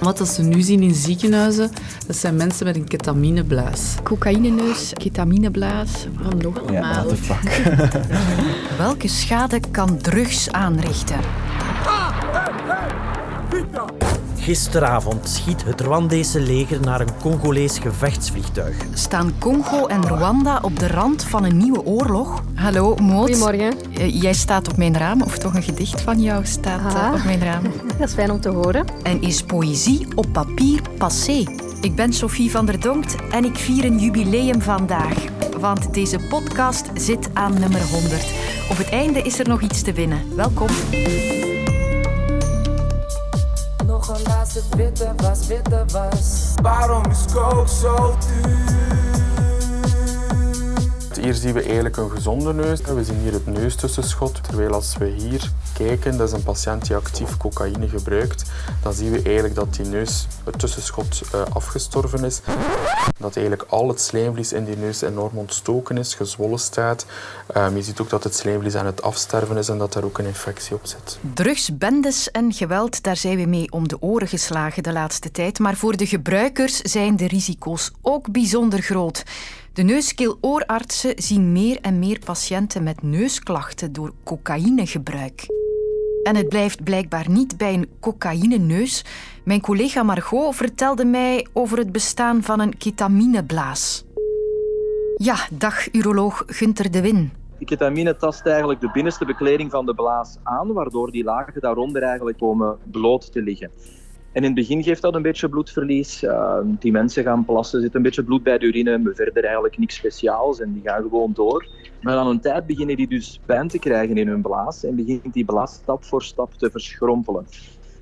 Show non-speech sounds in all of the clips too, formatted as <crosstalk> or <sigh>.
Wat ze nu zien in ziekenhuizen, dat zijn mensen met een ketamineblaas. Cocaïneneus, ketamineblaas, wat nog allemaal. Ja. <laughs> <laughs> Welke schade kan drugs aanrichten? Gisteravond schiet het Rwandese leger naar een Congolees gevechtsvliegtuig. Staan Congo en Rwanda op de rand van een nieuwe oorlog? Hallo, Moot. Goedemorgen. Eh, jij staat op mijn raam, of toch een gedicht van jou staat eh, Ah. op mijn raam. <laughs> Dat is fijn om te horen. En is poëzie op papier passé? Ik ben Sophie van der Donkt en ik vier een jubileum vandaag. Want deze podcast zit aan nummer 100. Op het einde is er nog iets te winnen. Welkom. Nog een laatste witte was, witte was. Waarom is coke zo duur? Hier zien we eigenlijk een gezonde neus. We zien hier het neustussenschot. Terwijl als we hier kijken, dat is een patiënt die actief cocaïne gebruikt, dan zien we eigenlijk dat die neus, het tussenschot, eh, afgestorven is. Dat eigenlijk al het slijmvlies in die neus enorm ontstoken is, gezwollen staat. Ehm, je ziet ook dat het slijmvlies aan het afsterven is en dat daar ook een infectie op zit. Drugs, bendes en geweld, daar zijn we mee om de oren geslagen de laatste tijd. Maar voor de gebruikers zijn de risico's ook bijzonder groot. De neus-keel-oorartsen zien meer en meer patiënten met neusklachten door cocaïnegebruik. En het blijft blijkbaar niet bij een cocaïneneus. Mijn collega Margot vertelde mij over het bestaan van een ketamineblaas. Ja, dag uroloog Gunter de Win. Die ketamine tast eigenlijk de binnenste bekleding van de blaas aan, waardoor die lagen daaronder eigenlijk komen bloot te liggen. En in het begin geeft dat een beetje bloedverlies. Uh, die mensen gaan plassen, zit een beetje bloed bij de urine, maar verder eigenlijk niks speciaals en die gaan gewoon door. Maar aan een tijd beginnen die dus pijn te krijgen in hun blaas en begint die blaas stap voor stap te verschrompelen.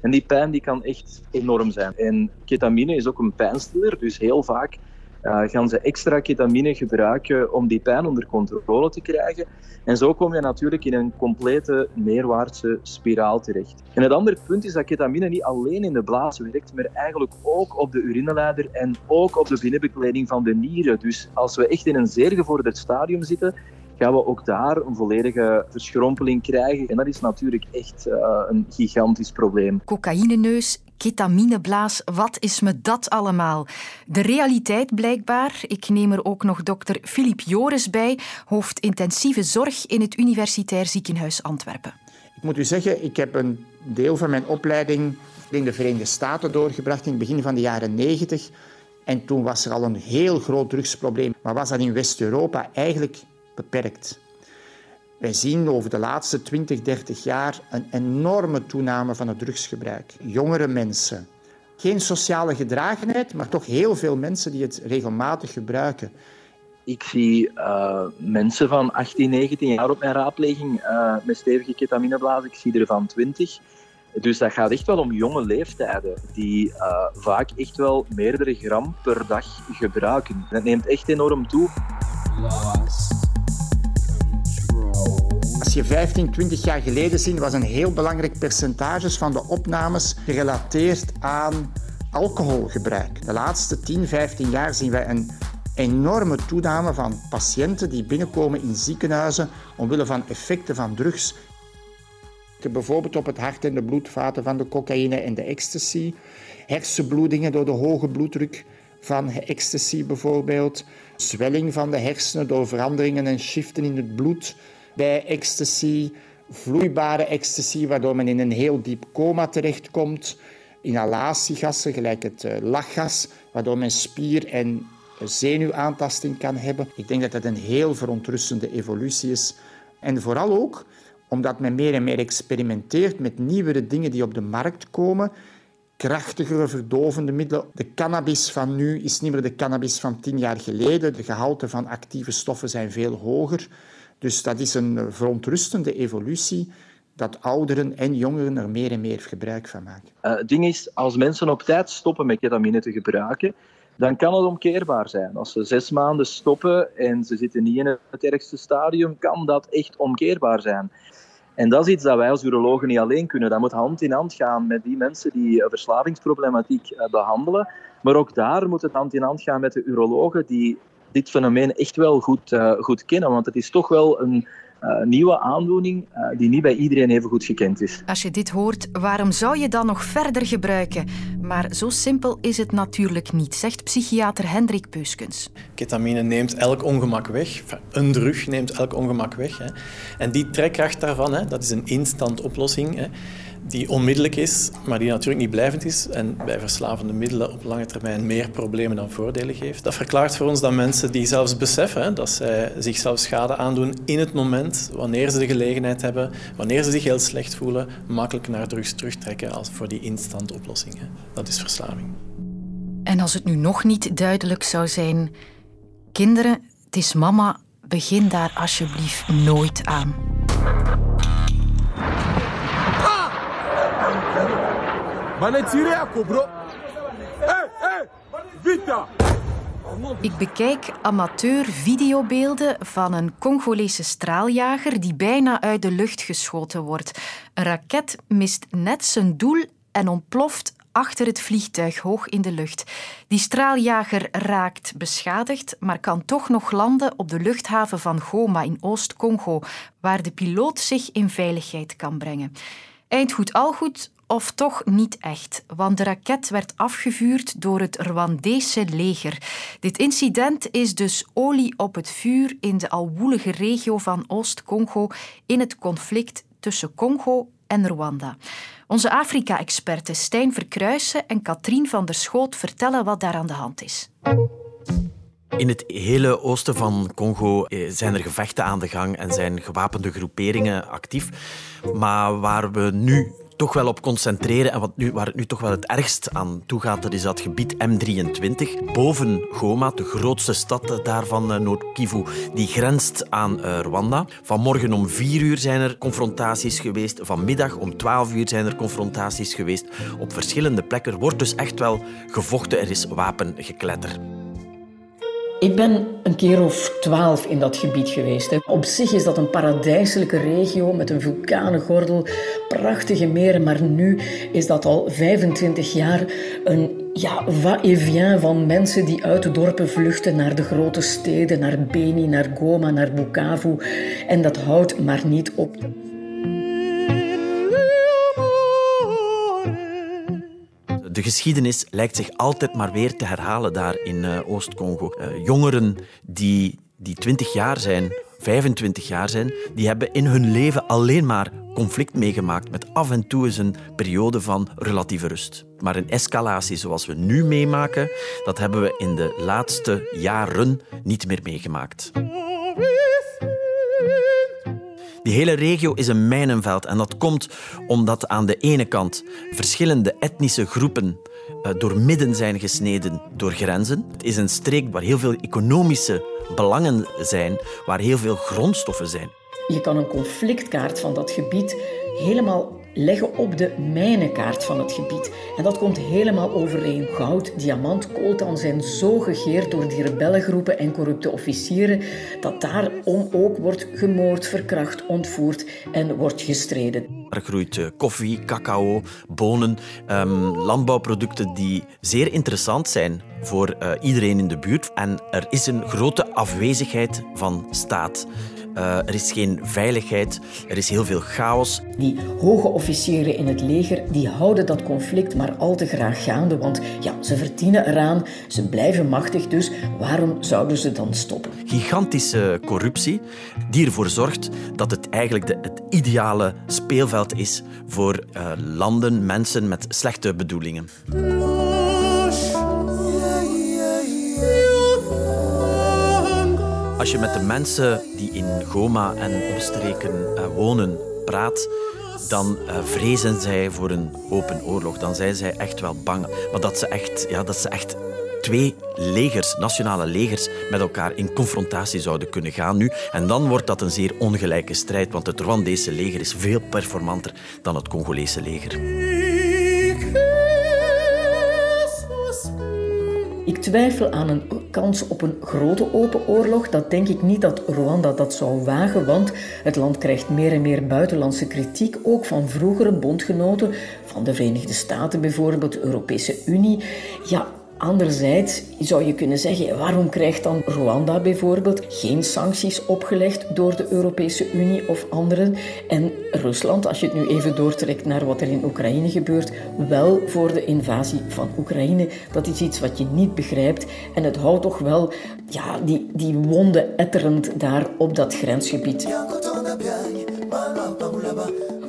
En die pijn die kan echt enorm zijn. En ketamine is ook een pijnstiller, dus heel vaak uh, gaan ze extra ketamine gebruiken om die pijn onder controle te krijgen. En zo kom je natuurlijk in een complete neerwaartse spiraal terecht. En het andere punt is dat ketamine niet alleen in de blaas werkt, maar eigenlijk ook op de urineleider en ook op de binnenbekleding van de nieren. Dus als we echt in een zeer gevorderd stadium zitten, gaan we ook daar een volledige verschrompeling krijgen. En dat is natuurlijk echt uh, een gigantisch probleem. Cocaïneneus, ketamineblaas, wat is me dat allemaal? De realiteit blijkbaar. Ik neem er ook nog dokter Filip Joris bij, hoofd intensieve zorg in het Universitair Ziekenhuis Antwerpen. Ik moet u zeggen, ik heb een deel van mijn opleiding in de Verenigde Staten doorgebracht in het begin van de jaren 90. En toen was er al een heel groot drugsprobleem. Maar was dat in West-Europa eigenlijk beperkt. Wij zien over de laatste 20, 30 jaar een enorme toename van het drugsgebruik. Jongere mensen. Geen sociale gedragenheid, maar toch heel veel mensen die het regelmatig gebruiken. Ik zie uh, mensen van 18, 19 jaar op mijn raadpleging uh, met stevige ketamineblazen. Ik zie er van 20. Dus dat gaat echt wel om jonge leeftijden die uh, vaak echt wel meerdere gram per dag gebruiken. Dat neemt echt enorm toe. Als je 15, 20 jaar geleden ziet, was een heel belangrijk percentage van de opnames gerelateerd aan alcoholgebruik. De laatste 10, 15 jaar zien wij een enorme toename van patiënten die binnenkomen in ziekenhuizen omwille van effecten van drugs. Bijvoorbeeld op het hart en de bloedvaten van de cocaïne en de ecstasy. Hersenbloedingen door de hoge bloeddruk van ecstasy bijvoorbeeld. Zwelling van de hersenen door veranderingen en shiften in het bloed bij ecstasy. Vloeibare ecstasy, waardoor men in een heel diep coma terechtkomt. Inhalatiegassen, gelijk het lachgas, waardoor men spier- en zenuwaantasting kan hebben. Ik denk dat dat een heel verontrustende evolutie is. En vooral ook omdat men meer en meer experimenteert met nieuwere dingen die op de markt komen. Krachtigere verdovende middelen. De cannabis van nu is niet meer de cannabis van tien jaar geleden. De gehalte van actieve stoffen zijn veel hoger. Dus dat is een verontrustende evolutie dat ouderen en jongeren er meer en meer gebruik van maken. Uh, het ding is, als mensen op tijd stoppen met ketamine te gebruiken, dan kan het omkeerbaar zijn. Als ze zes maanden stoppen en ze zitten niet in het ergste stadium, kan dat echt omkeerbaar zijn. En dat is iets dat wij als urologen niet alleen kunnen. Dat moet hand in hand gaan met die mensen die verslavingsproblematiek behandelen. Maar ook daar moet het hand in hand gaan met de urologen die dit fenomeen echt wel goed, uh, goed kennen. Want het is toch wel een, uh, nieuwe aandoening uh, die niet bij iedereen even goed gekend is. Als je dit hoort, waarom zou je dan nog verder gebruiken? Maar zo simpel is het natuurlijk niet, zegt psychiater Hendrik Peuskens. Ketamine neemt elk ongemak weg. Een drug neemt elk ongemak weg. Hè. En die trekkracht daarvan, hè, dat is een instant oplossing. Hè die onmiddellijk is, maar die natuurlijk niet blijvend is en bij verslavende middelen op lange termijn meer problemen dan voordelen geeft. Dat verklaart voor ons dat mensen die zelfs beseffen dat zij zichzelf schade aandoen in het moment, wanneer ze de gelegenheid hebben, wanneer ze zich heel slecht voelen, makkelijk naar drugs terugtrekken als voor die instant oplossingen. Dat is verslaving. En als het nu nog niet duidelijk zou zijn, kinderen, het is mama, begin daar alsjeblieft nooit aan. Ik bekijk amateur videobeelden van een Congolese straaljager die bijna uit de lucht geschoten wordt. Een raket mist net zijn doel en ontploft achter het vliegtuig hoog in de lucht. Die straaljager raakt beschadigd, maar kan toch nog landen op de luchthaven van Goma in Oost-Congo, waar de piloot zich in veiligheid kan brengen. Eind goed al goed, of toch niet echt, want de raket werd afgevuurd door het Rwandese leger. Dit incident is dus olie op het vuur in de al woelige regio van Oost-Congo in het conflict tussen Congo en Rwanda. Onze Afrika-experten Stijn Verkruijsen en Katrien van der Schoot vertellen wat daar aan de hand is. In het hele oosten van Congo eh, zijn er gevechten aan de gang en zijn gewapende groeperingen actief. Maar waar we nu toch wel op concentreren. En wat nu, waar het nu toch wel het ergst aan toe gaat, dat is dat gebied M23. Boven Goma, de grootste stad daarvan, uh, Noord-Kivu, die grenst aan uh, Rwanda. Vanmorgen om vier uur zijn er confrontaties geweest. Vanmiddag om twaalf uur zijn er confrontaties geweest. Op verschillende plekken wordt dus echt wel gevochten. Er is wapengekletter. Ik ben een keer of twaalf in dat gebied geweest. Op zich is dat een paradijselijke regio met een vulkanengordel, prachtige meren, maar nu is dat al 25 jaar een ja, va-et-vient van mensen die uit de dorpen vluchten naar de grote steden, naar Beni, naar Goma, naar Bukavu. En dat houdt maar niet op. de geschiedenis lijkt zich altijd maar weer te herhalen daar in uh, Oost-Congo. Uh, jongeren die, die 20 jaar zijn, 25 jaar zijn, die hebben in hun leven alleen maar conflict meegemaakt met af en toe eens een periode van relatieve rust. Maar een escalatie zoals we nu meemaken, dat hebben we in de laatste jaren niet meer meegemaakt. Die hele regio is een mijnenveld en dat komt omdat aan de ene kant verschillende etnische groepen uh, door midden zijn gesneden door grenzen. Het is een streek waar heel veel economische belangen zijn, waar heel veel grondstoffen zijn. Je kan een conflictkaart van dat gebied helemaal leggen op de mijnenkaart van het gebied. En dat komt helemaal overeen. Goud, diamant, coltan zijn zo gegeerd door die rebellengroepen en corrupte officieren dat daarom ook wordt gemoord, verkracht, ontvoerd en wordt gestreden. Er groeit eh, koffie, cacao, bonen, um, landbouwproducten die zeer interessant zijn voor uh, iedereen in de buurt. En er is een grote afwezigheid van staat. Uh, er is geen veiligheid, er is heel veel chaos. Die hoge officieren in het leger die houden dat conflict maar al te graag gaande, want ja, ze verdienen eraan, ze blijven machtig, dus waarom zouden ze dan stoppen? Gigantische corruptie die ervoor zorgt dat het eigenlijk de, het ideale speelveld is voor uh, landen, mensen met slechte bedoelingen. Als je met de mensen die in Goma en omstreken uh, wonen praat, dan uh, vrezen zij voor een open oorlog. Dan zijn zij echt wel bang. Maar dat ze echt, ja, dat ze echt twee legers, nationale legers, met elkaar in confrontatie zouden kunnen gaan nu. En dan wordt dat een zeer ongelijke strijd, want het Rwandese leger is veel performanter dan het Congolese leger. Ik twijfel aan een kans op een grote open oorlog. Dat denk ik niet dat Rwanda dat zou wagen, want het land krijgt meer en meer buitenlandse kritiek, ook van vroegere bondgenoten, van de Verenigde Staten bijvoorbeeld, de Europese Unie. Ja, Anderzijds zou je kunnen zeggen, waarom krijgt dan Rwanda bijvoorbeeld geen sancties opgelegd door de Europese Unie of anderen en Rusland, als je het nu even doortrekt naar wat er in Oekraïne gebeurt, wel voor de invasie van Oekraïne. Dat is iets wat je niet begrijpt en het houdt toch wel ja, die, die wonden etterend daar op dat grensgebied.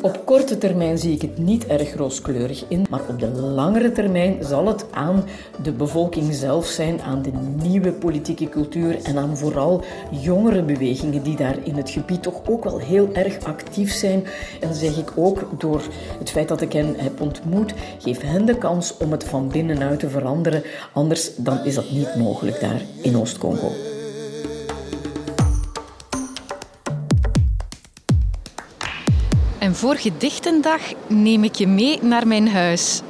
Op korte termijn zie ik het niet erg rooskleurig in, maar op de langere termijn zal het aan de bevolking zelf zijn, aan de nieuwe politieke cultuur en aan vooral jongere bewegingen die daar in het gebied toch ook wel heel erg actief zijn. En zeg ik ook door het feit dat ik hen heb ontmoet, geef hen de kans om het van binnenuit te veranderen, anders dan is dat niet mogelijk daar in Oost-Congo. En voor Gedichtendag neem ik je mee naar mijn huis.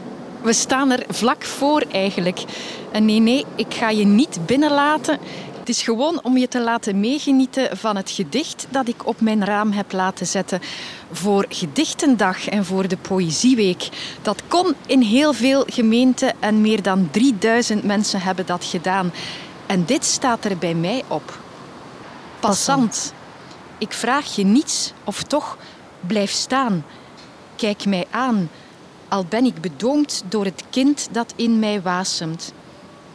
We staan er vlak voor eigenlijk. En nee, nee, ik ga je niet binnenlaten. Het is gewoon om je te laten meegenieten van het gedicht dat ik op mijn raam heb laten zetten voor Gedichtendag en voor de Poëzieweek. Dat kon in heel veel gemeenten en meer dan 3000 mensen hebben dat gedaan. En dit staat er bij mij op. Passant. Ik vraag je niets of toch Blijf staan, kijk mij aan, al ben ik bedoomd door het kind dat in mij wasemt.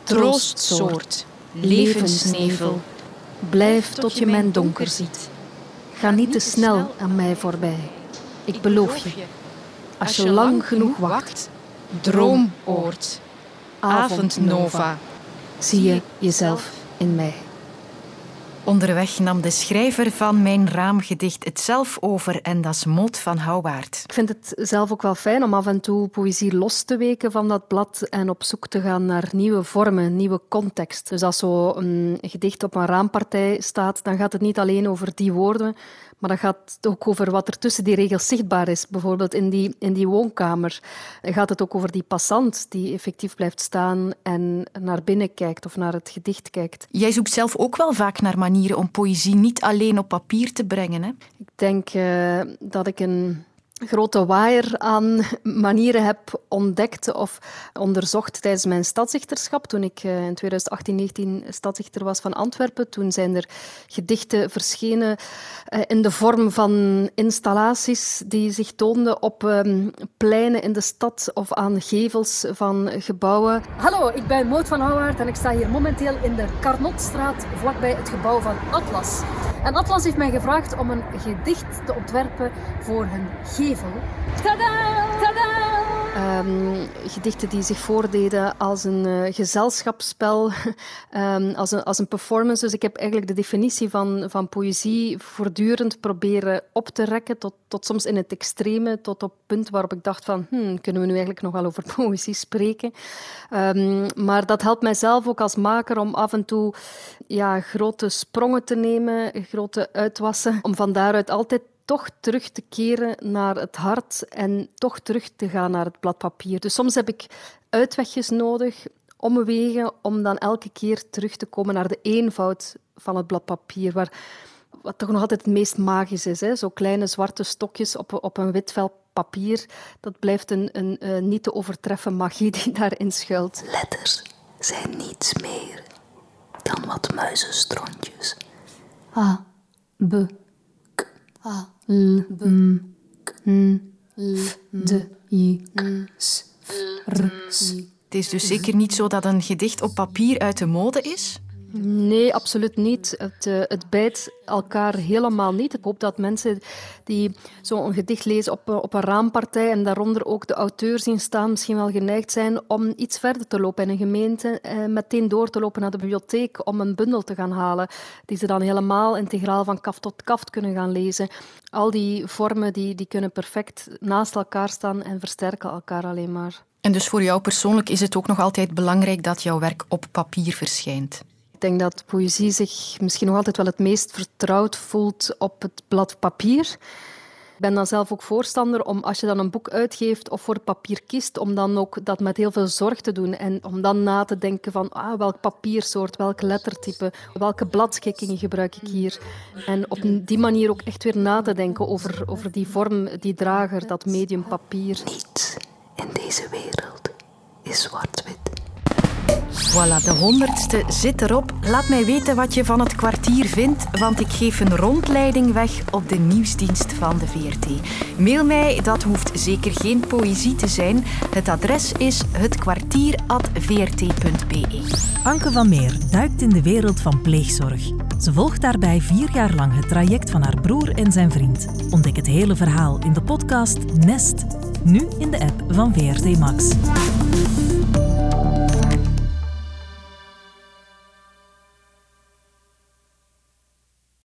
Troostsoort, levensnevel, blijf tot je mijn donker ziet. Ga niet te snel aan mij voorbij. Ik beloof je, als je lang genoeg wacht, droomoord, avondnova, zie je jezelf in mij. Onderweg nam de schrijver van mijn raamgedicht het zelf over en dat is Moot van Houwaard. Ik vind het zelf ook wel fijn om af en toe poëzie los te weken van dat blad en op zoek te gaan naar nieuwe vormen, nieuwe context. Dus als zo een gedicht op een raampartij staat, dan gaat het niet alleen over die woorden, maar dat gaat ook over wat er tussen die regels zichtbaar is. Bijvoorbeeld in die, in die woonkamer gaat het ook over die passant die effectief blijft staan en naar binnen kijkt of naar het gedicht kijkt. Jij zoekt zelf ook wel vaak naar manieren om poëzie niet alleen op papier te brengen. Hè? Ik denk uh, dat ik een grote waaier aan manieren heb ontdekt of onderzocht tijdens mijn stadzichterschap. Toen ik eh, in 2018-19 stadzichter was van Antwerpen, toen zijn er gedichten verschenen eh, in de vorm van installaties die zich toonden op ehm, pleinen in de stad of aan gevels van gebouwen. Hallo, ik ben Moot van Houwaard en ik sta hier momenteel in de Carnotstraat, vlakbij het gebouw van Atlas. En Atlas heeft mij gevraagd om een gedicht te ontwerpen voor hun gevel. Tada! Tada! Um, gedichten die zich voordeden als een uh, gezelschapsspel, um, <laughs> als, een, als een performance. Dus ik heb eigenlijk de definitie van, van poëzie voortdurend proberen op te rekken, tot, tot soms in het extreme, tot op het punt waarop ik dacht van, hmm, kunnen we nu eigenlijk nog wel over <laughs> poëzie spreken? Um, maar dat helpt mijzelf ook als maker om af en toe ja, grote sprongen te nemen, grote uitwassen, om van daaruit altijd toch terug te keren naar het hart en toch terug te gaan naar het blad papier. Dus soms heb ik uitwegjes nodig, omwegen, om dan elke keer terug te komen naar de eenvoud van het blad papier, waar, wat toch nog altijd het meest magisch is. Hè? Zo kleine zwarte stokjes op, op een wit vel papier, dat blijft een, een, een eh, niet te overtreffen magie die daarin schuilt. Letters zijn niets meer dan wat muizenstrontjes. A, B, K, A, Het is dus zeker niet zo dat een gedicht op papier uit de mode is? Nee, absoluut niet. Het, uh, het bijt elkaar helemaal niet. Ik hoop dat mensen die zo'n gedicht lezen op, op een raampartij en daaronder ook de auteur zien staan, misschien wel geneigd zijn om iets verder te lopen in een gemeente, eh, meteen door te lopen naar de bibliotheek om een bundel te gaan halen, die ze dan helemaal integraal van kaft tot kaft kunnen gaan lezen. Al die vormen die, die kunnen perfect naast elkaar staan en versterken elkaar alleen maar. En dus voor jou persoonlijk is het ook nog altijd belangrijk dat jouw werk op papier verschijnt? Ik denk dat poëzie zich misschien nog altijd wel het meest vertrouwd voelt op het blad papier. Ik ben dan zelf ook voorstander om, als je dan een boek uitgeeft of voor papier kiest, om dan ook dat met heel veel zorg te doen. En om dan na te denken van ah, welk papiersoort, welk lettertype, welke bladschikkingen gebruik ik hier. En op die manier ook echt weer na te denken over, over die vorm, die drager, dat medium papier. Niets in deze wereld is zwart-wit. Voilà, de honderdste zit erop. Laat mij weten wat je van het kwartier vindt, want ik geef een rondleiding weg op de nieuwsdienst van de VRT. Mail mij, dat hoeft zeker geen poëzie te zijn. Het adres is hetkwartier.vrt.be. Anke van Meer duikt in de wereld van pleegzorg. Ze volgt daarbij vier jaar lang het traject van haar broer en zijn vriend. Ontdek het hele verhaal in de podcast Nest, nu in de app van VRT Max.